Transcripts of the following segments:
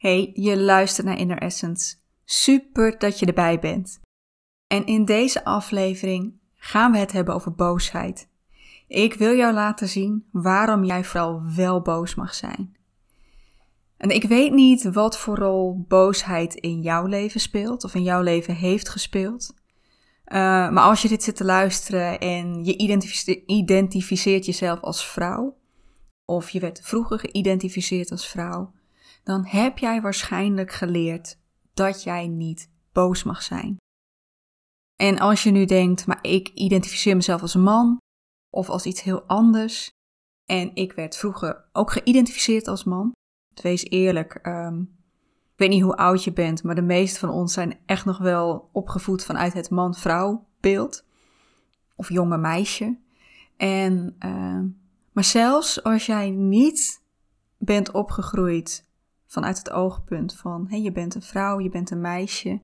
Hey, je luistert naar Inner Essence. Super dat je erbij bent. En in deze aflevering gaan we het hebben over boosheid. Ik wil jou laten zien waarom jij vooral wel boos mag zijn. En ik weet niet wat voor rol boosheid in jouw leven speelt of in jouw leven heeft gespeeld. Uh, maar als je dit zit te luisteren en je identificeert jezelf als vrouw, of je werd vroeger geïdentificeerd als vrouw, dan heb jij waarschijnlijk geleerd dat jij niet boos mag zijn. En als je nu denkt, maar ik identificeer mezelf als een man of als iets heel anders, en ik werd vroeger ook geïdentificeerd als man, wees eerlijk, um, ik weet niet hoe oud je bent, maar de meeste van ons zijn echt nog wel opgevoed vanuit het man-vrouw beeld, of jonge meisje. En, uh, maar zelfs als jij niet bent opgegroeid vanuit het oogpunt van hey, je bent een vrouw, je bent een meisje,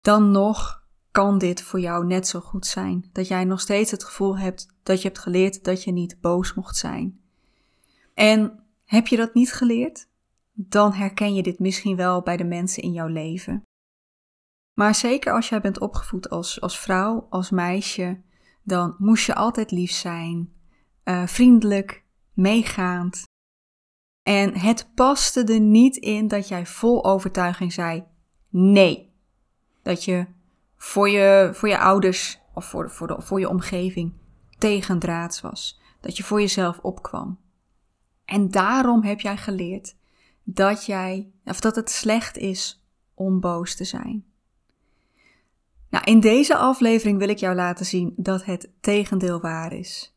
dan nog kan dit voor jou net zo goed zijn. Dat jij nog steeds het gevoel hebt dat je hebt geleerd dat je niet boos mocht zijn. En heb je dat niet geleerd? Dan herken je dit misschien wel bij de mensen in jouw leven. Maar zeker als jij bent opgevoed als, als vrouw, als meisje, dan moest je altijd lief zijn, uh, vriendelijk, meegaand, en het paste er niet in dat jij vol overtuiging zei: nee. Dat je voor je, voor je ouders of voor, voor, de, voor je omgeving tegendraads was. Dat je voor jezelf opkwam. En daarom heb jij geleerd dat, jij, of dat het slecht is om boos te zijn. Nou, in deze aflevering wil ik jou laten zien dat het tegendeel waar is.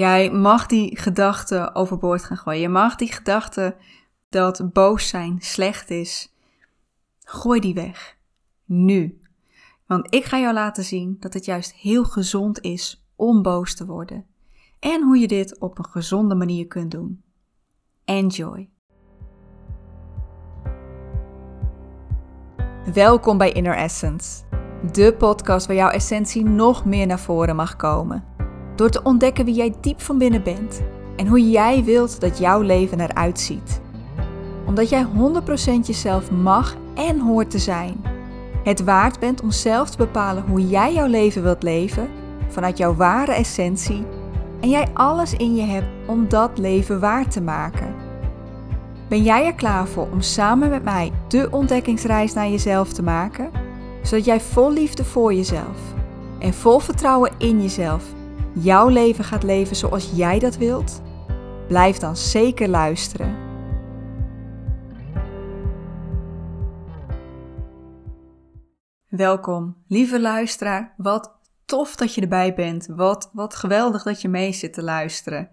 Jij mag die gedachte overboord gaan gooien. Je mag die gedachte dat boos zijn slecht is. Gooi die weg. Nu. Want ik ga jou laten zien dat het juist heel gezond is om boos te worden. En hoe je dit op een gezonde manier kunt doen. Enjoy. Welkom bij Inner Essence, de podcast waar jouw essentie nog meer naar voren mag komen. Door te ontdekken wie jij diep van binnen bent en hoe jij wilt dat jouw leven eruit ziet. Omdat jij 100% jezelf mag en hoort te zijn. Het waard bent om zelf te bepalen hoe jij jouw leven wilt leven vanuit jouw ware essentie en jij alles in je hebt om dat leven waar te maken. Ben jij er klaar voor om samen met mij de ontdekkingsreis naar jezelf te maken, zodat jij vol liefde voor jezelf en vol vertrouwen in jezelf jouw leven gaat leven zoals jij dat wilt? Blijf dan zeker luisteren. Welkom, lieve luisteraar. Wat tof dat je erbij bent. Wat, wat geweldig dat je mee zit te luisteren.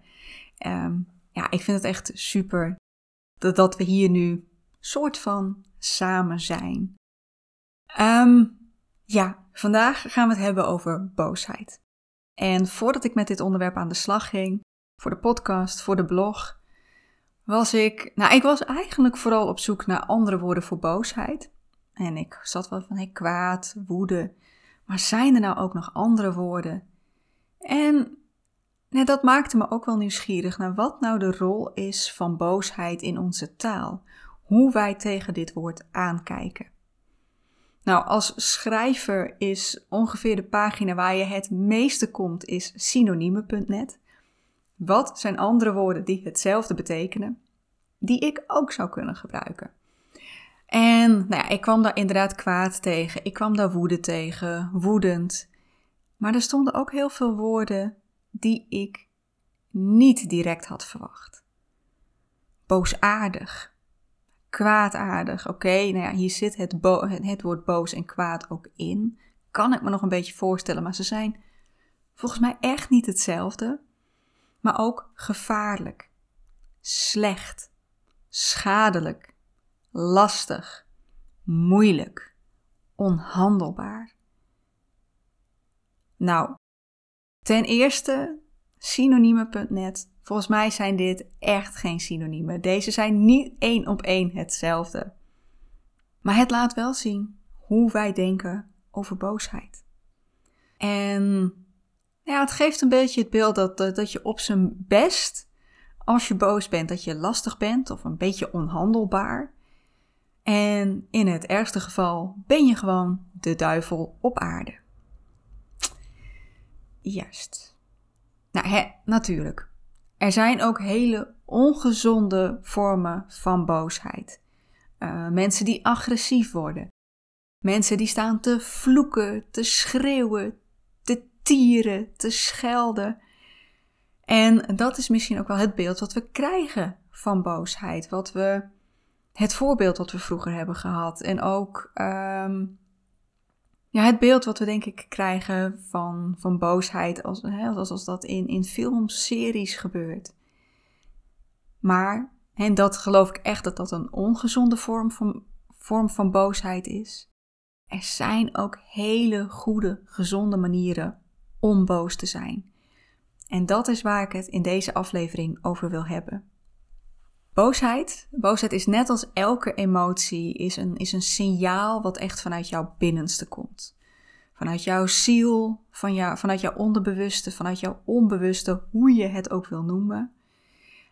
Um, ja, ik vind het echt super dat, dat we hier nu soort van samen zijn. Um, ja, vandaag gaan we het hebben over boosheid. En voordat ik met dit onderwerp aan de slag ging, voor de podcast, voor de blog, was ik, nou, ik was eigenlijk vooral op zoek naar andere woorden voor boosheid. En ik zat wel van, hey, kwaad, woede. Maar zijn er nou ook nog andere woorden? En nou, dat maakte me ook wel nieuwsgierig naar wat nou de rol is van boosheid in onze taal. Hoe wij tegen dit woord aankijken. Nou, als schrijver is ongeveer de pagina waar je het meeste komt, is synoniemen.net. Wat zijn andere woorden die hetzelfde betekenen, die ik ook zou kunnen gebruiken? En nou ja, ik kwam daar inderdaad kwaad tegen, ik kwam daar woede tegen, woedend. Maar er stonden ook heel veel woorden die ik niet direct had verwacht. Boosaardig, kwaadaardig. Oké, nou ja, hier zit het, het woord boos en kwaad ook in. Kan ik me nog een beetje voorstellen, maar ze zijn volgens mij echt niet hetzelfde. Maar ook gevaarlijk, slecht, schadelijk, lastig, moeilijk, onhandelbaar. Nou, ten eerste synoniemen.net Volgens mij zijn dit echt geen synoniemen. Deze zijn niet één op één hetzelfde. Maar het laat wel zien hoe wij denken over boosheid. En ja, het geeft een beetje het beeld dat, dat, je op zijn best, als je boos bent, dat je lastig bent of een beetje onhandelbaar. En in het ergste geval ben je gewoon de duivel op aarde. Juist. Nou, hè, natuurlijk. Er zijn ook hele ongezonde vormen van boosheid. Uh, mensen die agressief worden. Mensen die staan te vloeken, te schreeuwen, te tieren, te schelden. En dat is misschien ook wel het beeld wat we krijgen van boosheid. Wat we, het voorbeeld wat we vroeger hebben gehad. En ook um, ja, het beeld wat we denk ik krijgen van, van boosheid. Als, hè, als, als dat in, in films, series gebeurt. Maar, en dat geloof ik echt dat dat een ongezonde vorm van, vorm van boosheid is. Er zijn ook hele goede, gezonde manieren om boos te zijn. En dat is waar ik het in deze aflevering over wil hebben. Boosheid. Boosheid is net als elke emotie, is een, is een signaal wat echt vanuit jouw binnenste komt. Vanuit jouw ziel, van jou, vanuit jouw onderbewuste, vanuit jouw onbewuste, hoe je het ook wil noemen.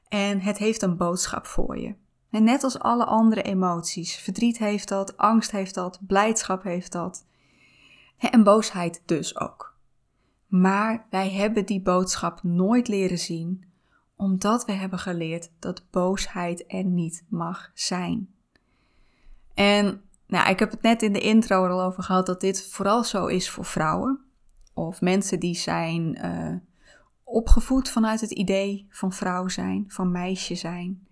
En het heeft een boodschap voor je. En net als alle andere emoties, verdriet heeft dat, angst heeft dat, blijdschap heeft dat. En boosheid dus ook. Maar wij hebben die boodschap nooit leren zien, omdat we hebben geleerd dat boosheid er niet mag zijn. En nou, ik heb het net in de intro al over gehad dat dit vooral zo is voor vrouwen. Of mensen die zijn uh, opgevoed vanuit het idee van vrouw zijn, van meisje zijn.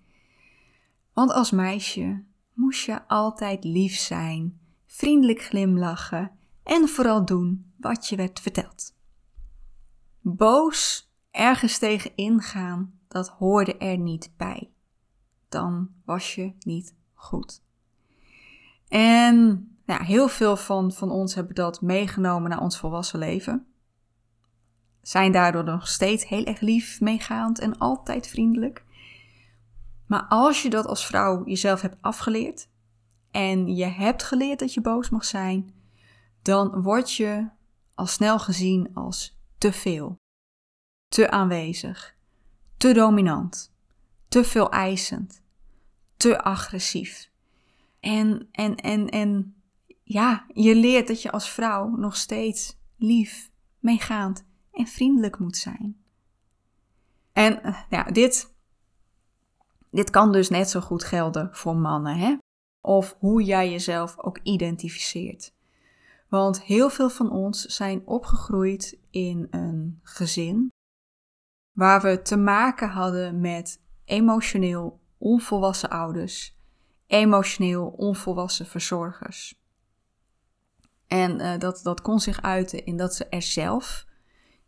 Want als meisje moest je altijd lief zijn, vriendelijk glimlachen en vooral doen wat je werd verteld. Boos ergens tegen ingaan, dat hoorde er niet bij. Dan was je niet goed. En nou, heel veel van, van ons hebben dat meegenomen naar ons volwassen leven. Zijn daardoor nog steeds heel erg lief, meegaand en altijd vriendelijk. Maar als je dat als vrouw jezelf hebt afgeleerd en je hebt geleerd dat je boos mag zijn, dan word je al snel gezien als te veel, te aanwezig, te dominant, te veel eisend, te agressief. En, en, en, en ja, je leert dat je als vrouw nog steeds lief, meegaand en vriendelijk moet zijn. En eh, ja, dit, dit kan dus net zo goed gelden voor mannen, hè? Of hoe jij jezelf ook identificeert. Want heel veel van ons zijn opgegroeid in een gezin waar we te maken hadden met emotioneel onvolwassen ouders, emotioneel onvolwassen verzorgers. En uh, dat, dat kon zich uiten in dat ze er zelf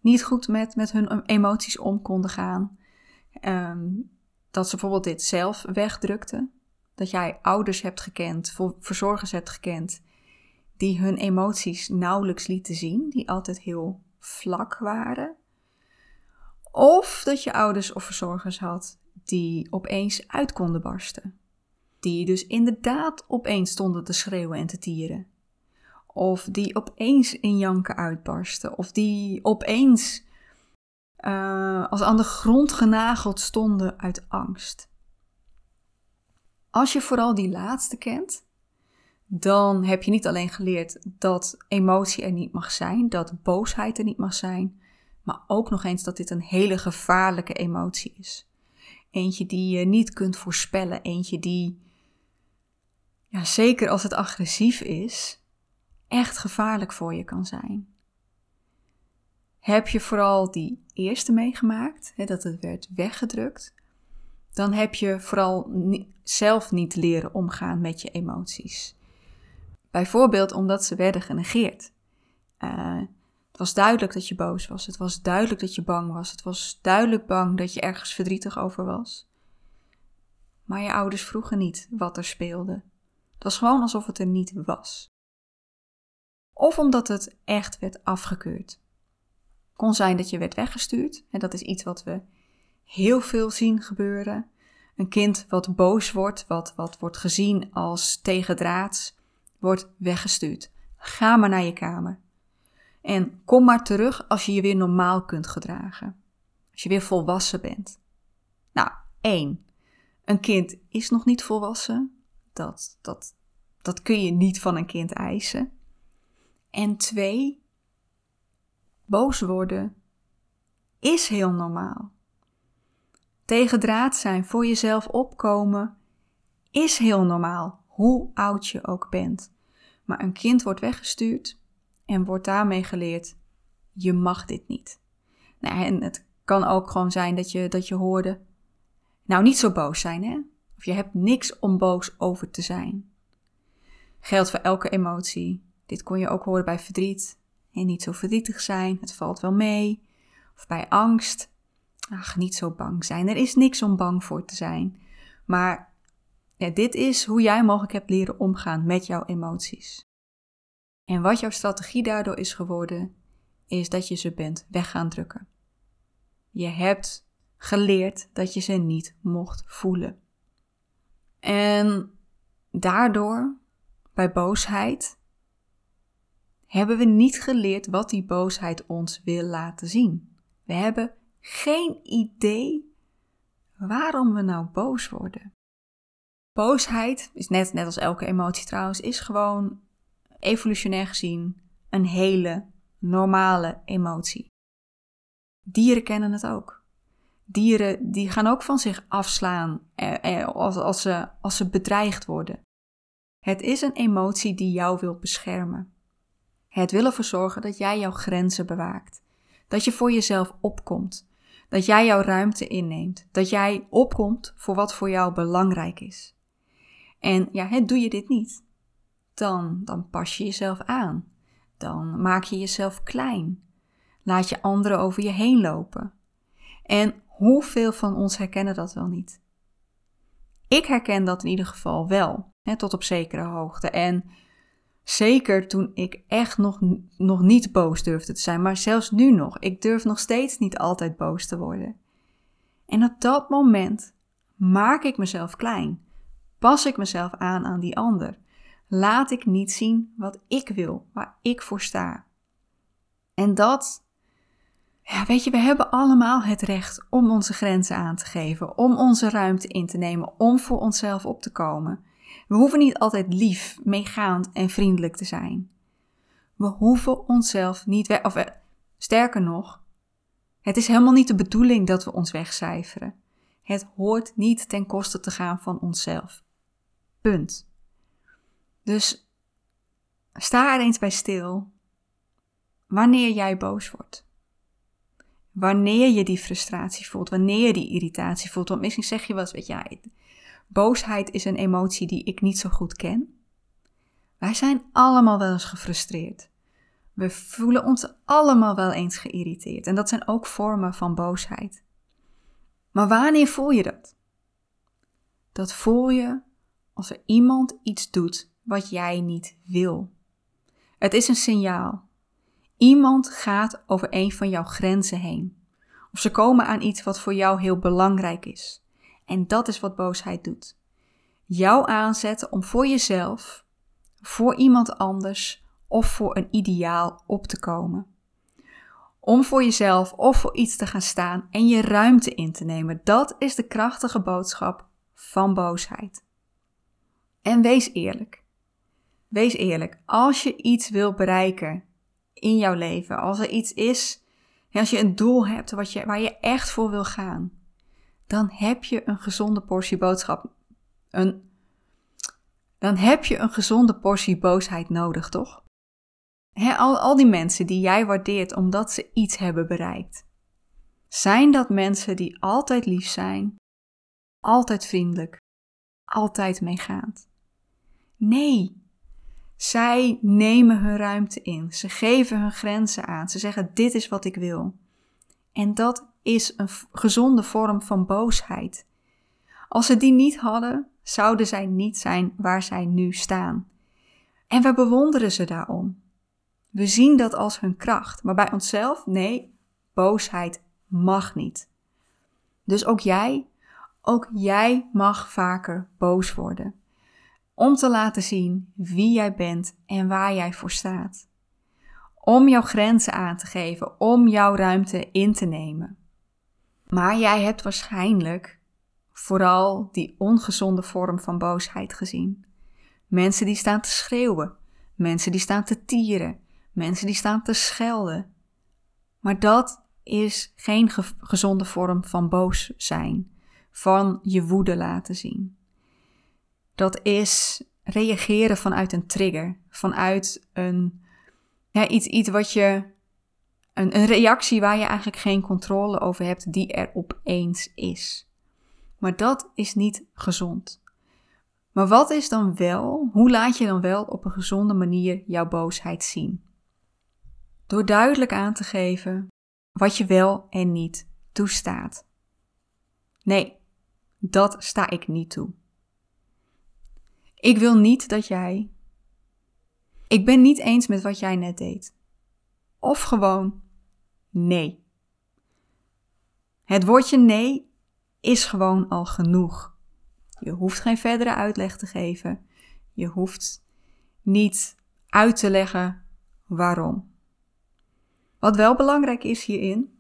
niet goed met, met hun emoties om konden gaan. Um, dat ze bijvoorbeeld dit zelf wegdrukten. Dat jij ouders hebt gekend, verzorgers hebt gekend, die hun emoties nauwelijks lieten zien, die altijd heel vlak waren. Of dat je ouders of verzorgers had die opeens uit konden barsten. Die dus inderdaad opeens stonden te schreeuwen en te tieren. Of die opeens in janken uitbarsten. Of die opeens uh, als aan de grond genageld stonden uit angst. Als je vooral die laatste kent, dan heb je niet alleen geleerd dat emotie er niet mag zijn, dat boosheid er niet mag zijn, maar ook nog eens dat dit een hele gevaarlijke emotie is. Eentje die je niet kunt voorspellen, eentje die, ja, zeker als het agressief is, echt gevaarlijk voor je kan zijn. Heb je vooral die eerste meegemaakt, hè, dat het werd weggedrukt, dan heb je vooral zelf niet leren omgaan met je emoties. Bijvoorbeeld omdat ze werden genegeerd. Uh, het was duidelijk dat je boos was. Het was duidelijk dat je bang was. Het was duidelijk bang dat je ergens verdrietig over was. Maar je ouders vroegen niet wat er speelde. Het was gewoon alsof het er niet was. Of omdat het echt werd afgekeurd. Kon zijn dat je werd weggestuurd. En dat is iets wat we heel veel zien gebeuren. Een kind wat boos wordt, wat, wat wordt gezien als tegendraads, wordt weggestuurd. Ga maar naar je kamer. En kom maar terug als je je weer normaal kunt gedragen. Als je weer volwassen bent. Nou, één. Een kind is nog niet volwassen. Dat, dat Dat kun je niet van een kind eisen. En twee, boos worden is heel normaal. Tegendraad zijn, voor jezelf opkomen, is heel normaal, hoe oud je ook bent. Maar een kind wordt weggestuurd en wordt daarmee geleerd: je mag dit niet. Nou, en het kan ook gewoon zijn dat je, dat je hoorde: nou, niet zo boos zijn, hè? Of je hebt niks om boos over te zijn. Geldt voor elke emotie. Dit kon je ook horen bij verdriet. En niet zo verdrietig zijn, het valt wel mee. Of bij angst. Ach, niet zo bang zijn. Er is niks om bang voor te zijn. Maar ja, dit is hoe jij mogelijk hebt leren omgaan met jouw emoties. En wat jouw strategie daardoor is geworden, is dat je ze bent weg gaan drukken. Je hebt geleerd dat je ze niet mocht voelen. En daardoor, bij boosheid, hebben we niet geleerd wat die boosheid ons wil laten zien. We hebben geen idee waarom we nou boos worden. Boosheid is net, net als elke emotie trouwens, is gewoon evolutionair gezien een hele normale emotie. Dieren kennen het ook. Dieren die gaan ook van zich afslaan eh, eh, als, als, ze, als ze bedreigd worden. Het is een emotie die jou wil beschermen. Het wil ervoor zorgen dat jij jouw grenzen bewaakt. Dat je voor jezelf opkomt. Dat jij jouw ruimte inneemt. Dat jij opkomt voor wat voor jou belangrijk is. En ja, doe je dit niet, dan, dan pas je jezelf aan. Dan maak je jezelf klein. Laat je anderen over je heen lopen. En hoeveel van ons herkennen dat wel niet? Ik herken dat in ieder geval wel, hè, tot op zekere hoogte. En zeker toen ik echt nog, nog niet boos durfde te zijn, maar zelfs nu nog. Ik durf nog steeds niet altijd boos te worden. En op dat moment maak ik mezelf klein. Pas ik mezelf aan aan die ander? Laat ik niet zien wat ik wil, waar ik voor sta? En dat, ja, weet je, we hebben allemaal het recht om onze grenzen aan te geven, om onze ruimte in te nemen, om voor onszelf op te komen. We hoeven niet altijd lief, meegaand en vriendelijk te zijn. We hoeven onszelf niet weg, of eh, sterker nog, het is helemaal niet de bedoeling dat we ons wegcijferen. Het hoort niet ten koste te gaan van onszelf. Punt. Dus sta er eens bij stil wanneer jij boos wordt. Wanneer je die frustratie voelt, wanneer je die irritatie voelt. Want misschien zeg je wel eens, weet je, boosheid is een emotie die ik niet zo goed ken. Wij zijn allemaal wel eens gefrustreerd. We voelen ons allemaal wel eens geïrriteerd. En dat zijn ook vormen van boosheid. Maar wanneer voel je dat? Dat voel je als er iemand iets doet wat jij niet wil. Het is een signaal. Iemand gaat over een van jouw grenzen heen. Of ze komen aan iets wat voor jou heel belangrijk is. En dat is wat boosheid doet. Jou aanzetten om voor jezelf, voor iemand anders of voor een ideaal op te komen. Om voor jezelf of voor iets te gaan staan en je ruimte in te nemen. Dat is de krachtige boodschap van boosheid. En wees eerlijk. Wees eerlijk. Als je iets wil bereiken in jouw leven, als er iets is, als je een doel hebt wat je, waar je echt voor wil gaan, dan heb je een gezonde portie boodschap. Een, dan heb je een gezonde portie boosheid nodig, toch? al, al die mensen die jij waardeert omdat ze iets hebben bereikt. Zijn dat mensen die altijd lief zijn, altijd vriendelijk, altijd meegaand? Nee. Zij nemen hun ruimte in. Ze geven hun grenzen aan. Ze zeggen: Dit is wat ik wil. En dat is een gezonde vorm van boosheid. Als ze die niet hadden, zouden zij niet zijn waar zij nu staan. En we bewonderen ze daarom. We zien dat als hun kracht, maar bij onszelf, nee, boosheid mag niet. Dus ook jij, ook jij mag vaker boos worden om te laten zien wie jij bent en waar jij voor staat. Om jouw grenzen aan te geven, om jouw ruimte in te nemen. Maar jij hebt waarschijnlijk vooral die ongezonde vorm van boosheid gezien. Mensen die staan te schreeuwen, mensen die staan te tieren, mensen die staan te schelden. Maar dat is geen gezonde vorm van boos zijn, van je woede laten zien. Dat is reageren vanuit een trigger, vanuit een, iets, iets wat je, een, een reactie waar je eigenlijk geen controle over hebt, die er opeens is. Maar dat is niet gezond. Maar wat is dan wel, hoe laat je dan wel op een gezonde manier jouw boosheid zien? Door duidelijk aan te geven wat je wel en niet toestaat. Nee, dat sta ik niet toe. Ik wil niet dat jij. Ik ben niet eens met wat jij net deed. Of gewoon nee. Het woordje nee is gewoon al genoeg. Je hoeft geen verdere uitleg te geven. Je hoeft niet uit te leggen waarom. Wat wel belangrijk is hierin,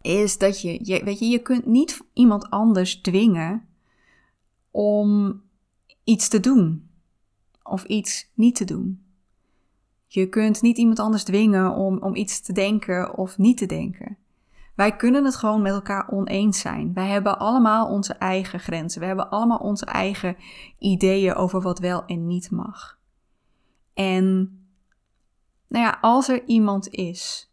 is dat je, je, weet je, je kunt niet iemand anders dwingen om iets te doen of iets niet te doen. Je kunt niet iemand anders dwingen om, om iets te denken of niet te denken. Wij kunnen het gewoon met elkaar oneens zijn. Wij hebben allemaal onze eigen grenzen. We hebben allemaal onze eigen ideeën over wat wel en niet mag. En nou ja, als er iemand is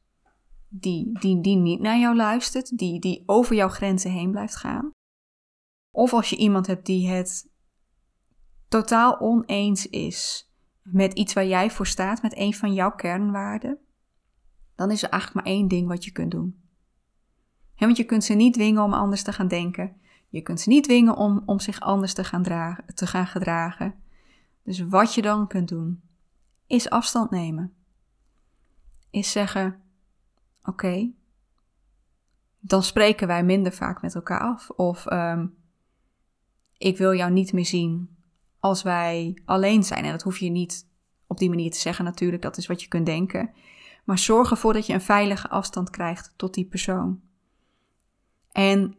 die, die, die niet naar jou luistert, die, die over jouw grenzen heen blijft gaan, of als je iemand hebt die het totaal oneens is met iets waar jij voor staat, met een van jouw kernwaarden, dan is er eigenlijk maar één ding wat je kunt doen want je kunt ze niet dwingen om anders te gaan denken. Je kunt ze niet dwingen om, om zich anders te gaan, dragen, te gaan gedragen. Dus wat je dan kunt doen, is afstand nemen. Is zeggen: Oké, dan spreken wij minder vaak met elkaar af. Of ehm, ik wil jou niet meer zien als wij alleen zijn. En dat hoef je niet op die manier te zeggen, natuurlijk. Dat is wat je kunt denken. Maar zorg ervoor dat je een veilige afstand krijgt tot die persoon. En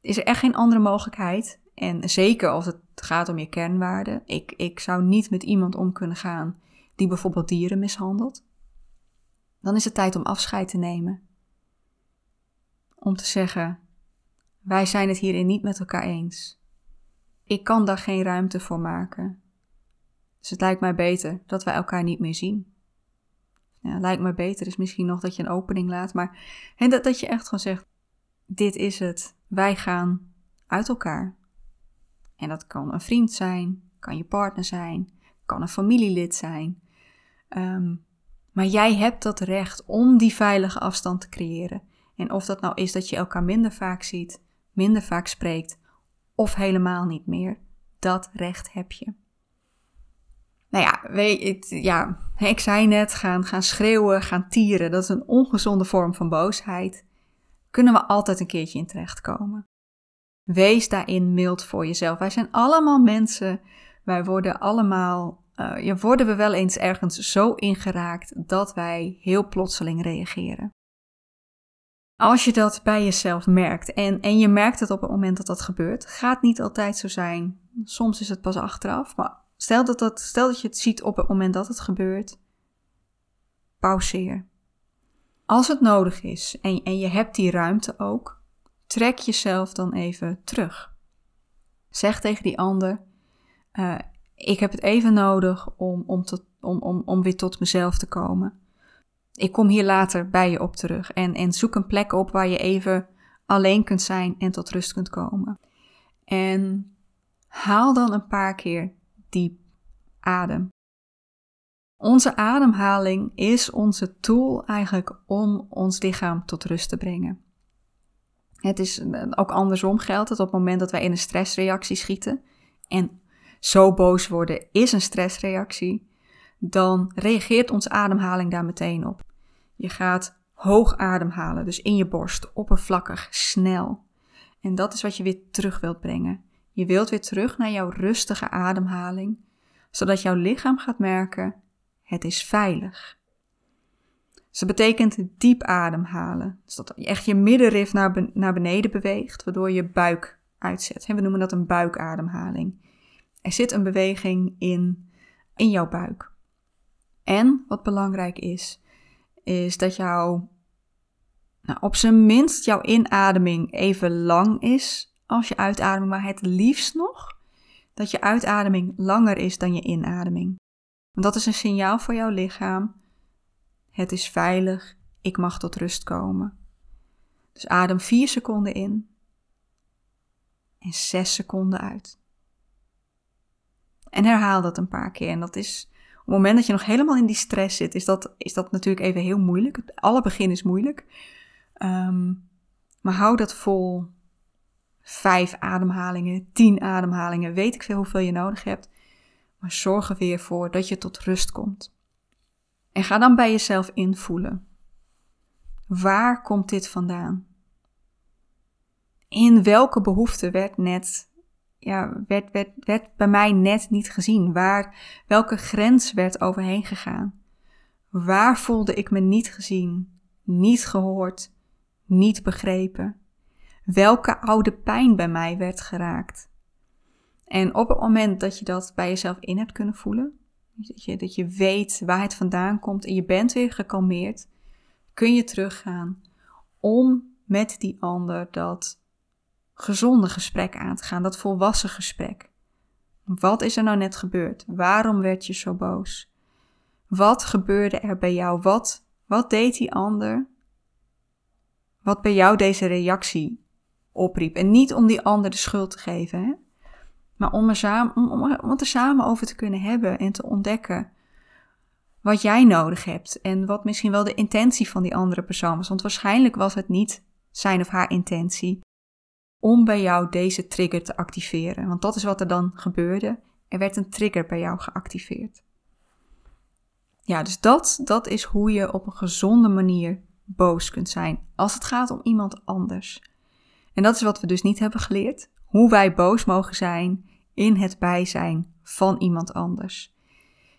is er echt geen andere mogelijkheid? En zeker als het gaat om je kernwaarden. Ik, ik zou niet met iemand om kunnen gaan die bijvoorbeeld dieren mishandelt. Dan is het tijd om afscheid te nemen. Om te zeggen: Wij zijn het hierin niet met elkaar eens. Ik kan daar geen ruimte voor maken. Dus het lijkt mij beter dat wij elkaar niet meer zien. Ja, lijkt me beter is misschien nog dat je een opening laat, maar en dat, dat je echt gewoon zegt: dit is het. Wij gaan uit elkaar. En dat kan een vriend zijn, kan je partner zijn, kan een familielid zijn. Ehm, maar jij hebt dat recht om die veilige afstand te creëren. En of dat nou is dat je elkaar minder vaak ziet, minder vaak spreekt, of helemaal niet meer, dat recht heb je. Nou ja, weet, ja, ik zei net, gaan, gaan schreeuwen, gaan tieren, dat is een ongezonde vorm van boosheid kunnen we altijd een keertje in terechtkomen. Wees daarin mild voor jezelf. Wij zijn allemaal mensen. Wij worden allemaal, uh, ja, worden we wel eens ergens zo ingeraakt dat wij heel plotseling reageren. Als je dat bij jezelf merkt en, en je merkt het op het moment dat dat gebeurt, gaat niet altijd zo zijn. Soms is het pas achteraf, maar stel dat, dat, stel dat je het ziet op het moment dat het gebeurt, pauzeer. Als het nodig is en, en je hebt die ruimte ook, trek jezelf dan even terug. Zeg tegen die ander: uh, Ik heb het even nodig om, om, tot, om, om, om weer tot mezelf te komen. Ik kom hier later bij je op terug. En, zoek een plek op waar je even alleen kunt zijn en tot rust kunt komen. En haal dan een paar keer diep adem. Onze ademhaling is onze tool eigenlijk om ons lichaam tot rust te brengen. Het is ook andersom geldt het op het moment dat wij in een stressreactie schieten en zo boos worden is een stressreactie, dan reageert onze ademhaling daar meteen op. Je gaat hoog ademhalen, dus in je borst, oppervlakkig, snel. En dat is wat je weer terug wilt brengen. Je wilt weer terug naar jouw rustige ademhaling, zodat jouw lichaam gaat merken: het is veilig. Dus dat betekent diep ademhalen. Dus dat je echt je middenrif naar, naar beneden beweegt, waardoor je buik uitzet. We noemen dat een buikademhaling. Er zit een beweging in in jouw buik. En wat belangrijk is, is dat jouw, nou, op zijn minst jouw inademing even lang is als je uitademing, maar het liefst nog dat je uitademing langer is dan je inademing. Want dat is een signaal voor jouw lichaam. Het is veilig, ik mag tot rust komen. Dus adem 4 seconden in en 6 seconden uit. En herhaal dat een paar keer. En dat is het moment dat je nog helemaal in die stress zit, is dat, is dat natuurlijk even heel moeilijk. Alle begin is moeilijk. Ehm, maar hou dat vol. Vijf ademhalingen, tien ademhalingen, weet ik veel hoeveel je nodig hebt. Maar zorg er weer voor dat je tot rust komt. En ga dan bij jezelf invoelen. Waar komt dit vandaan? In welke behoefte werd net, ja, werd, werd, werd bij mij net niet gezien? Waar, welke grens werd overheen gegaan? Waar voelde ik me niet gezien, niet gehoord, niet begrepen? Welke oude pijn bij mij werd geraakt? En op het moment dat je dat bij jezelf in hebt kunnen voelen, dat je, dat je weet waar het vandaan komt en je bent weer gekalmeerd, kun je teruggaan om met die ander dat gezonde gesprek aan te gaan, dat volwassen gesprek. Wat is er nou net gebeurd? Waarom werd je zo boos? Wat gebeurde er bij jou? Wat, wat deed die ander? Wat bij jou deze reactie opriep? En niet om die ander de schuld te geven, hè? maar om, er samen, om, om, om het er samen over te kunnen hebben en te ontdekken wat jij nodig hebt en wat misschien wel de intentie van die andere persoon was. Want waarschijnlijk was het niet zijn of haar intentie om bij jou deze trigger te activeren. Want dat is wat er dan gebeurde. Er werd een trigger bij jou geactiveerd. Ja, dus dat, dat is hoe je op een gezonde manier boos kunt zijn als het gaat om iemand anders. En dat is wat we dus niet hebben geleerd. Hoe wij boos mogen zijn in het bijzijn van iemand anders.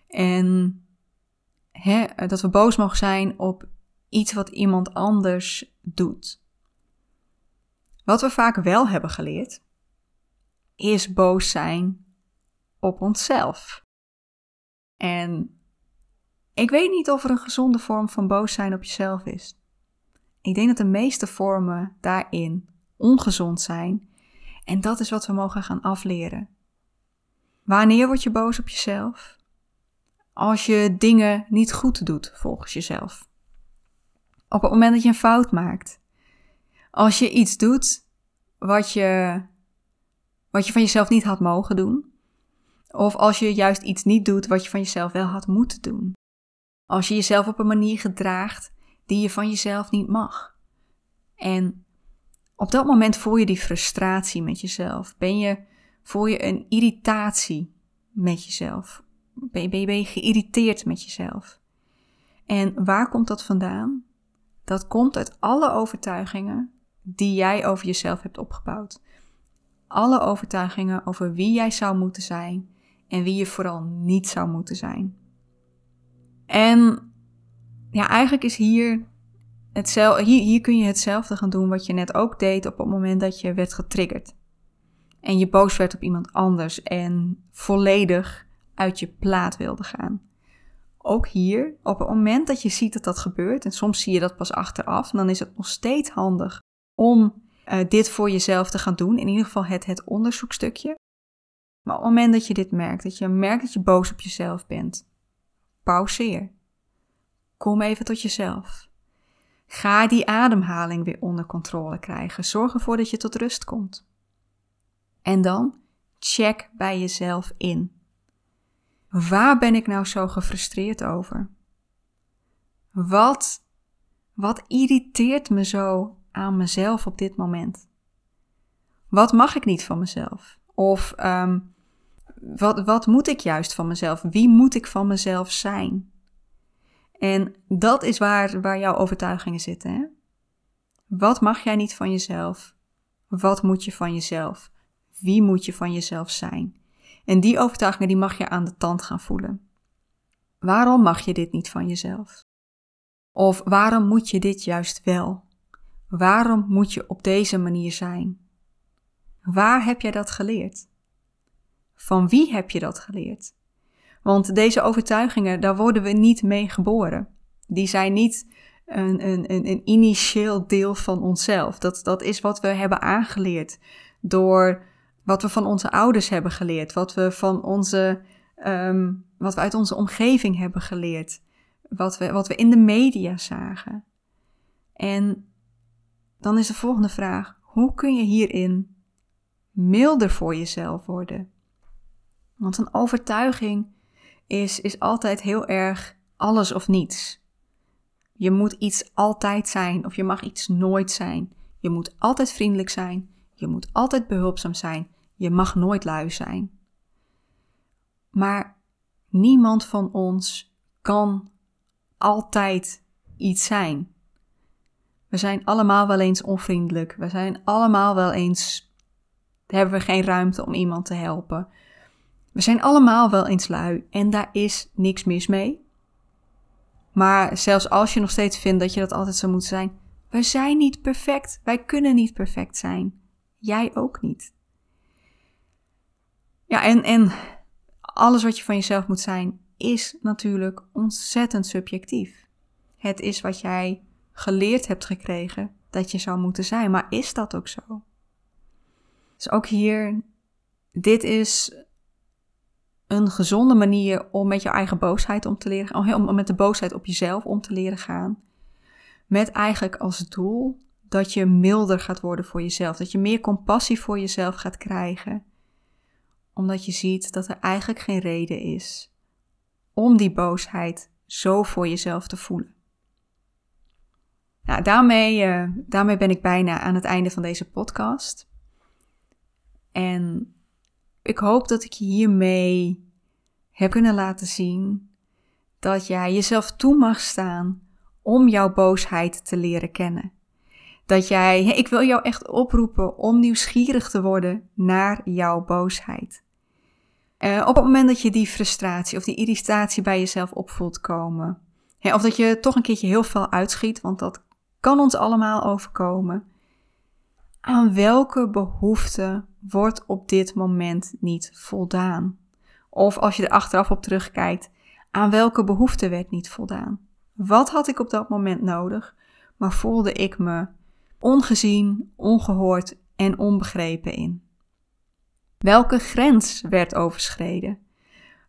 En hè, dat we boos mogen zijn op iets wat iemand anders doet. Wat we vaak wel hebben geleerd, is boos zijn op onszelf. En ik weet niet of er een gezonde vorm van boos zijn op jezelf is. Ik denk dat de meeste vormen daarin ongezond zijn. En dat is wat we mogen gaan afleren. Wanneer word je boos op jezelf? Als je dingen niet goed doet volgens jezelf. Op het moment dat je een fout maakt. Als je iets doet wat je, wat je van jezelf niet had mogen doen. Of als je juist iets niet doet wat je van jezelf wel had moeten doen. Als je jezelf op een manier gedraagt die je van jezelf niet mag. En op dat moment voel je die frustratie met jezelf. Ben je, voel je een irritatie met jezelf. Ben je, ben je, ben je geïrriteerd met jezelf. En waar komt dat vandaan? Dat komt uit alle overtuigingen die jij over jezelf hebt opgebouwd. Alle overtuigingen over wie jij zou moeten zijn en wie je vooral niet zou moeten zijn. En ja, eigenlijk is hier hetzelfde, hier, hier kun je hetzelfde gaan doen wat je net ook deed op het moment dat je werd getriggerd. En je boos werd op iemand anders en volledig uit je plaat wilde gaan. Ook hier, op het moment dat je ziet dat dat gebeurt, en soms zie je dat pas achteraf, dan is het nog steeds handig om uh, dit voor jezelf te gaan doen. In ieder geval het, het onderzoekstukje. Maar op het moment dat je dit merkt, dat je merkt dat je boos op jezelf bent, pauzeer. Kom even tot jezelf. Ga die ademhaling weer onder controle krijgen. Zorg ervoor dat je tot rust komt. En dan check bij jezelf in. Waar ben ik nou zo gefrustreerd over? Wat, wat irriteert me zo aan mezelf op dit moment? Wat mag ik niet van mezelf? Of um, wat, wat moet ik juist van mezelf? Wie moet ik van mezelf zijn? En dat is waar, waar jouw overtuigingen zitten. Hè? Wat mag jij niet van jezelf? Wat moet je van jezelf? Wie moet je van jezelf zijn? En die overtuigingen die mag je aan de tand gaan voelen. Waarom mag je dit niet van jezelf? Of waarom moet je dit juist wel? Waarom moet je op deze manier zijn? Waar heb jij dat geleerd? Van wie heb je dat geleerd? Want deze overtuigingen, daar worden we niet mee geboren. Die zijn niet een, een, een, een initieel deel van onszelf. Dat, dat is wat we hebben aangeleerd door wat we van onze ouders hebben geleerd, wat we van onze, ehm, wat we uit onze omgeving hebben geleerd, wat we, wat we in de media zagen. En dan is de volgende vraag: hoe kun je hierin milder voor jezelf worden? Want een overtuiging is, is altijd heel erg alles of niets. Je moet iets altijd zijn of je mag iets nooit zijn. Je moet altijd vriendelijk zijn. Je moet altijd behulpzaam zijn. Je mag nooit lui zijn. Maar niemand van ons kan altijd iets zijn. We zijn allemaal wel eens onvriendelijk. We zijn allemaal wel eens. Hebben we geen ruimte om iemand te helpen. We zijn allemaal wel eens lui en daar is niks mis mee. Maar zelfs als je nog steeds vindt dat je dat altijd zou moeten zijn, wij zijn niet perfect. Wij kunnen niet perfect zijn. Jij ook niet. Ja, en, en alles wat je van jezelf moet zijn, is natuurlijk ontzettend subjectief. Het is wat jij geleerd hebt gekregen dat je zou moeten zijn. Maar is dat ook zo? Dus ook hier, dit is een gezonde manier om met je eigen boosheid om te leren om met de boosheid op jezelf om te leren gaan. Met eigenlijk als doel dat je milder gaat worden voor jezelf, dat je meer compassie voor jezelf gaat krijgen, omdat je ziet dat er eigenlijk geen reden is om die boosheid zo voor jezelf te voelen. Nou, daarmee, uh, daarmee ben ik bijna aan het einde van deze podcast. En ik hoop dat ik je hiermee heb kunnen laten zien dat jij jezelf toe mag staan om jouw boosheid te leren kennen. Dat jij, ik wil jou echt oproepen om nieuwsgierig te worden naar jouw boosheid. Uh, op het moment dat je die frustratie of die irritatie bij jezelf opvoelt komen, of dat je toch een keertje heel veel uitschiet, want dat kan ons allemaal overkomen. Aan welke behoefte wordt op dit moment niet voldaan? Of als je er achteraf op terugkijkt, aan welke behoefte werd niet voldaan? Wat had ik op dat moment nodig, maar voelde ik me ongezien, ongehoord en onbegrepen in? Welke grens werd overschreden?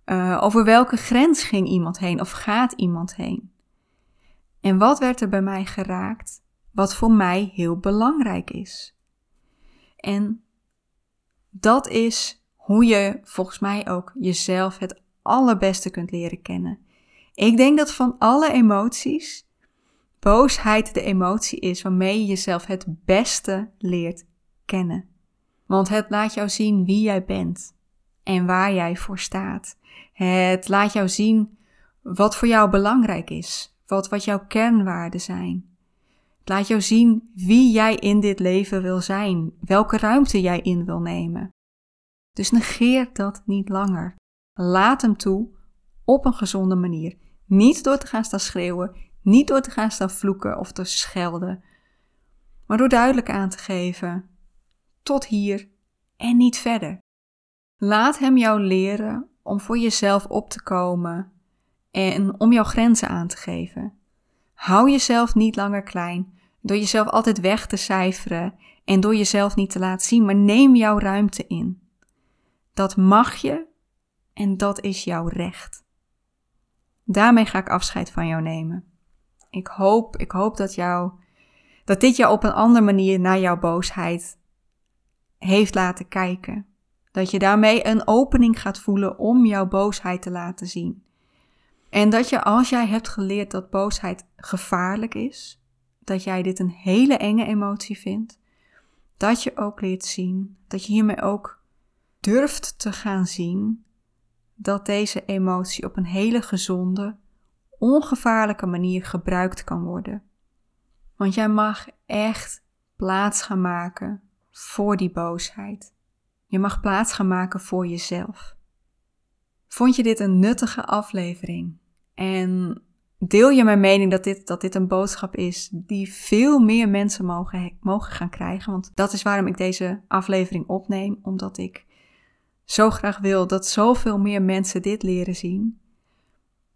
Uh, over welke grens ging iemand heen of gaat iemand heen? En wat werd er bij mij geraakt, wat voor mij heel belangrijk is? En dat is hoe je volgens mij ook jezelf het allerbeste kunt leren kennen. Ik denk dat van alle emoties, boosheid de emotie is waarmee je jezelf het beste leert kennen. Want het laat jou zien wie jij bent en waar jij voor staat. Het laat jou zien wat voor jou belangrijk is, wat, wat jouw kernwaarden zijn. Het laat jou zien wie jij in dit leven wil zijn, welke ruimte jij in wil nemen. Dus negeer dat niet langer. Laat hem toe op een gezonde manier. Niet door te gaan staan schreeuwen, niet door te gaan staan vloeken of te schelden, maar door duidelijk aan te geven: tot hier en niet verder. Laat hem jou leren om voor jezelf op te komen en om jouw grenzen aan te geven. Hou jezelf niet langer klein door jezelf altijd weg te cijferen en door jezelf niet te laten zien, maar neem jouw ruimte in. Dat mag je en dat is jouw recht. Daarmee ga ik afscheid van jou nemen. Ik hoop, ik hoop dat, jou, dat dit jou op een andere manier naar jouw boosheid heeft laten kijken. Dat je daarmee een opening gaat voelen om jouw boosheid te laten zien. En dat je als jij hebt geleerd dat boosheid gevaarlijk is, dat jij dit een hele enge emotie vindt, dat je ook leert zien, dat je hiermee ook durft te gaan zien dat deze emotie op een hele gezonde, ongevaarlijke manier gebruikt kan worden. Want jij mag echt plaats gaan maken voor die boosheid. Je mag plaats gaan maken voor jezelf. Vond je dit een nuttige aflevering? En deel je mijn mening dat dit, dat dit een boodschap is die veel meer mensen mogen, mogen gaan krijgen? Want dat is waarom ik deze aflevering opneem, omdat ik zo graag wil dat zoveel meer mensen dit leren zien,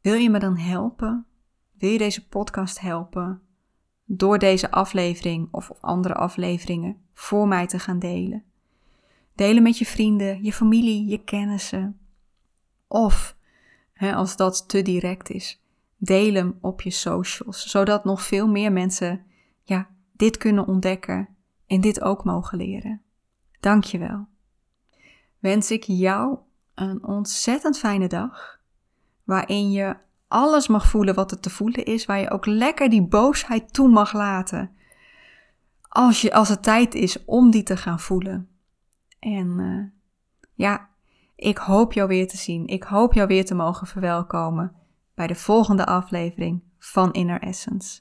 wil je me dan helpen? Wil je deze podcast helpen door deze aflevering of andere afleveringen voor mij te gaan delen? Delen met je vrienden, je familie, je kennissen. Of, hè, als dat te direct is, deel hem op je socials, zodat nog veel meer mensen ja, dit kunnen ontdekken en dit ook mogen leren. Dankjewel. Wens ik jou een ontzettend fijne dag, waarin je alles mag voelen wat er te voelen is, waar je ook lekker die boosheid toe mag laten. Als, je, als het tijd is om die te gaan voelen. En uh, ja, ik hoop jou weer te zien. Ik hoop jou weer te mogen verwelkomen bij de volgende aflevering van Inner Essence.